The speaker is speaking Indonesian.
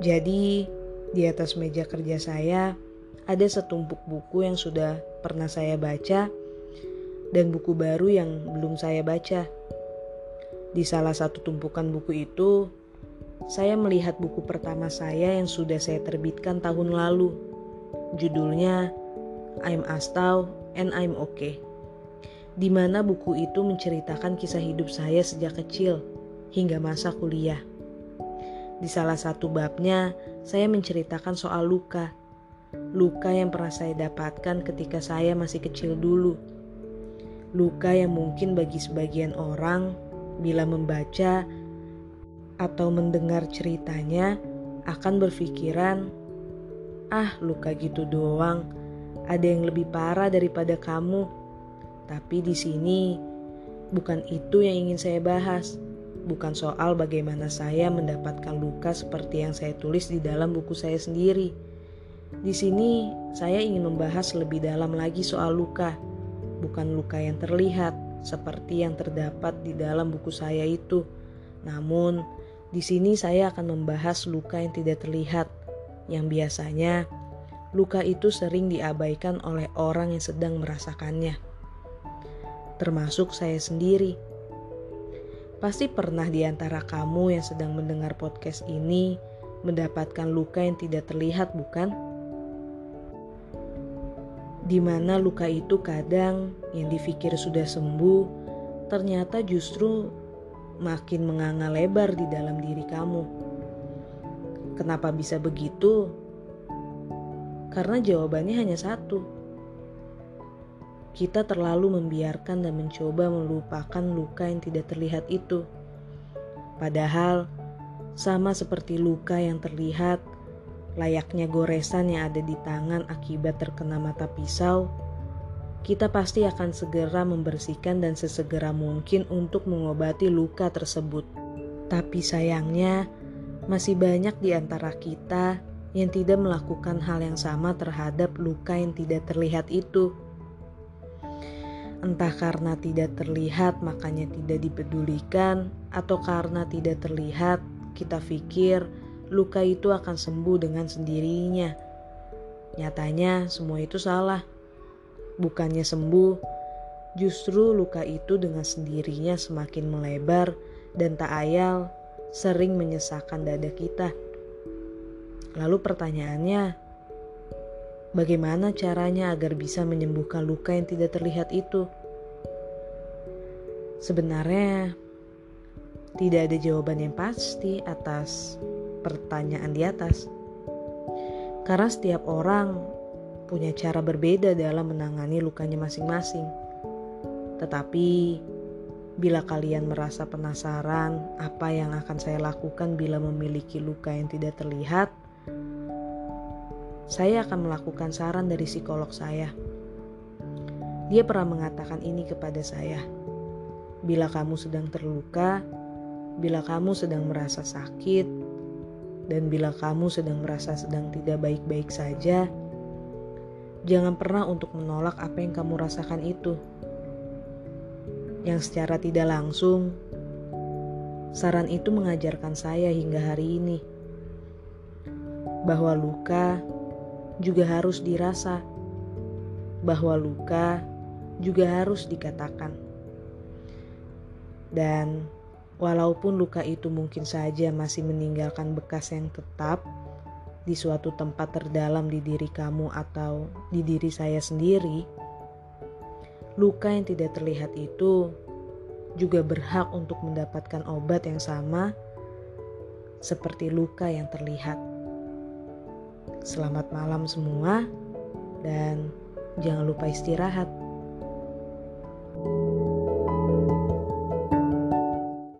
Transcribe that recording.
Jadi, di atas meja kerja saya ada setumpuk buku yang sudah pernah saya baca dan buku baru yang belum saya baca. Di salah satu tumpukan buku itu, saya melihat buku pertama saya yang sudah saya terbitkan tahun lalu. Judulnya I'm Astau and I'm Okay. Di mana buku itu menceritakan kisah hidup saya sejak kecil hingga masa kuliah. Di salah satu babnya, saya menceritakan soal luka. Luka yang pernah saya dapatkan ketika saya masih kecil dulu. Luka yang mungkin bagi sebagian orang, bila membaca atau mendengar ceritanya, akan berpikiran, "Ah, luka gitu doang, ada yang lebih parah daripada kamu." Tapi di sini bukan itu yang ingin saya bahas bukan soal bagaimana saya mendapatkan luka seperti yang saya tulis di dalam buku saya sendiri. Di sini saya ingin membahas lebih dalam lagi soal luka, bukan luka yang terlihat seperti yang terdapat di dalam buku saya itu. Namun, di sini saya akan membahas luka yang tidak terlihat, yang biasanya luka itu sering diabaikan oleh orang yang sedang merasakannya, termasuk saya sendiri. Pasti pernah di antara kamu yang sedang mendengar podcast ini mendapatkan luka yang tidak terlihat, bukan? Di mana luka itu kadang yang dipikir sudah sembuh, ternyata justru makin menganga lebar di dalam diri kamu. Kenapa bisa begitu? Karena jawabannya hanya satu kita terlalu membiarkan dan mencoba melupakan luka yang tidak terlihat itu. Padahal, sama seperti luka yang terlihat, layaknya goresan yang ada di tangan akibat terkena mata pisau, kita pasti akan segera membersihkan dan sesegera mungkin untuk mengobati luka tersebut. Tapi sayangnya, masih banyak di antara kita yang tidak melakukan hal yang sama terhadap luka yang tidak terlihat itu. Entah karena tidak terlihat makanya tidak dipedulikan atau karena tidak terlihat kita pikir luka itu akan sembuh dengan sendirinya. Nyatanya semua itu salah. Bukannya sembuh, justru luka itu dengan sendirinya semakin melebar dan tak ayal sering menyesakan dada kita. Lalu pertanyaannya, Bagaimana caranya agar bisa menyembuhkan luka yang tidak terlihat itu? Sebenarnya, tidak ada jawaban yang pasti atas pertanyaan di atas, karena setiap orang punya cara berbeda dalam menangani lukanya masing-masing. Tetapi, bila kalian merasa penasaran apa yang akan saya lakukan bila memiliki luka yang tidak terlihat, saya akan melakukan saran dari psikolog saya. Dia pernah mengatakan ini kepada saya. Bila kamu sedang terluka, bila kamu sedang merasa sakit, dan bila kamu sedang merasa sedang tidak baik-baik saja, jangan pernah untuk menolak apa yang kamu rasakan itu. Yang secara tidak langsung, saran itu mengajarkan saya hingga hari ini bahwa luka juga harus dirasa, bahwa luka juga harus dikatakan. Dan walaupun luka itu mungkin saja masih meninggalkan bekas yang tetap di suatu tempat terdalam di diri kamu atau di diri saya sendiri, luka yang tidak terlihat itu juga berhak untuk mendapatkan obat yang sama seperti luka yang terlihat. Selamat malam semua, dan jangan lupa istirahat.